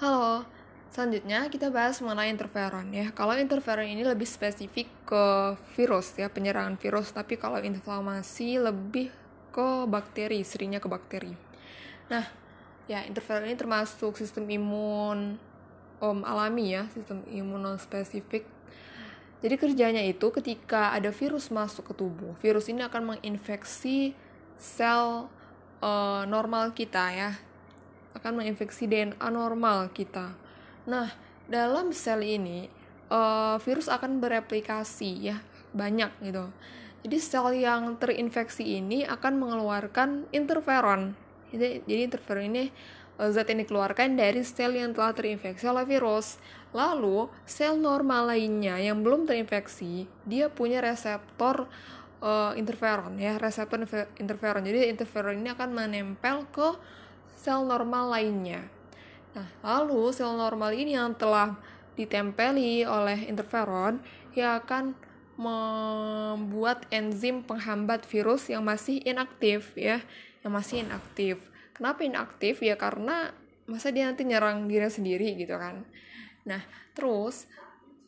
Halo, selanjutnya kita bahas mengenai interferon ya. Kalau interferon ini lebih spesifik ke virus ya, penyerangan virus, tapi kalau inflamasi lebih ke bakteri, seringnya ke bakteri. Nah, ya interferon ini termasuk sistem imun um, alami ya, sistem imunospesifik. Jadi kerjanya itu ketika ada virus masuk ke tubuh, virus ini akan menginfeksi sel uh, normal kita ya, akan menginfeksi DNA normal kita. Nah, dalam sel ini uh, virus akan bereplikasi ya banyak gitu. Jadi sel yang terinfeksi ini akan mengeluarkan interferon. Jadi, jadi interferon ini uh, zat yang dikeluarkan dari sel yang telah terinfeksi oleh virus. Lalu sel normal lainnya yang belum terinfeksi, dia punya reseptor uh, interferon ya, reseptor interferon. Jadi interferon ini akan menempel ke sel normal lainnya. Nah, lalu sel normal ini yang telah ditempeli oleh interferon ya akan membuat enzim penghambat virus yang masih inaktif ya, yang masih inaktif. Kenapa inaktif? Ya karena masa dia nanti nyerang diri sendiri gitu kan. Nah, terus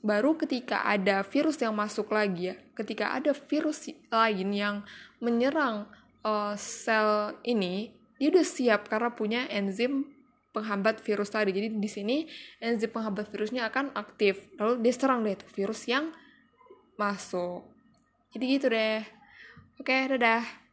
baru ketika ada virus yang masuk lagi ya, ketika ada virus lain yang menyerang uh, sel ini, dia udah siap karena punya enzim penghambat virus tadi. Jadi di sini enzim penghambat virusnya akan aktif. Lalu dia serang deh tuh virus yang masuk. Jadi gitu deh. Oke, dadah.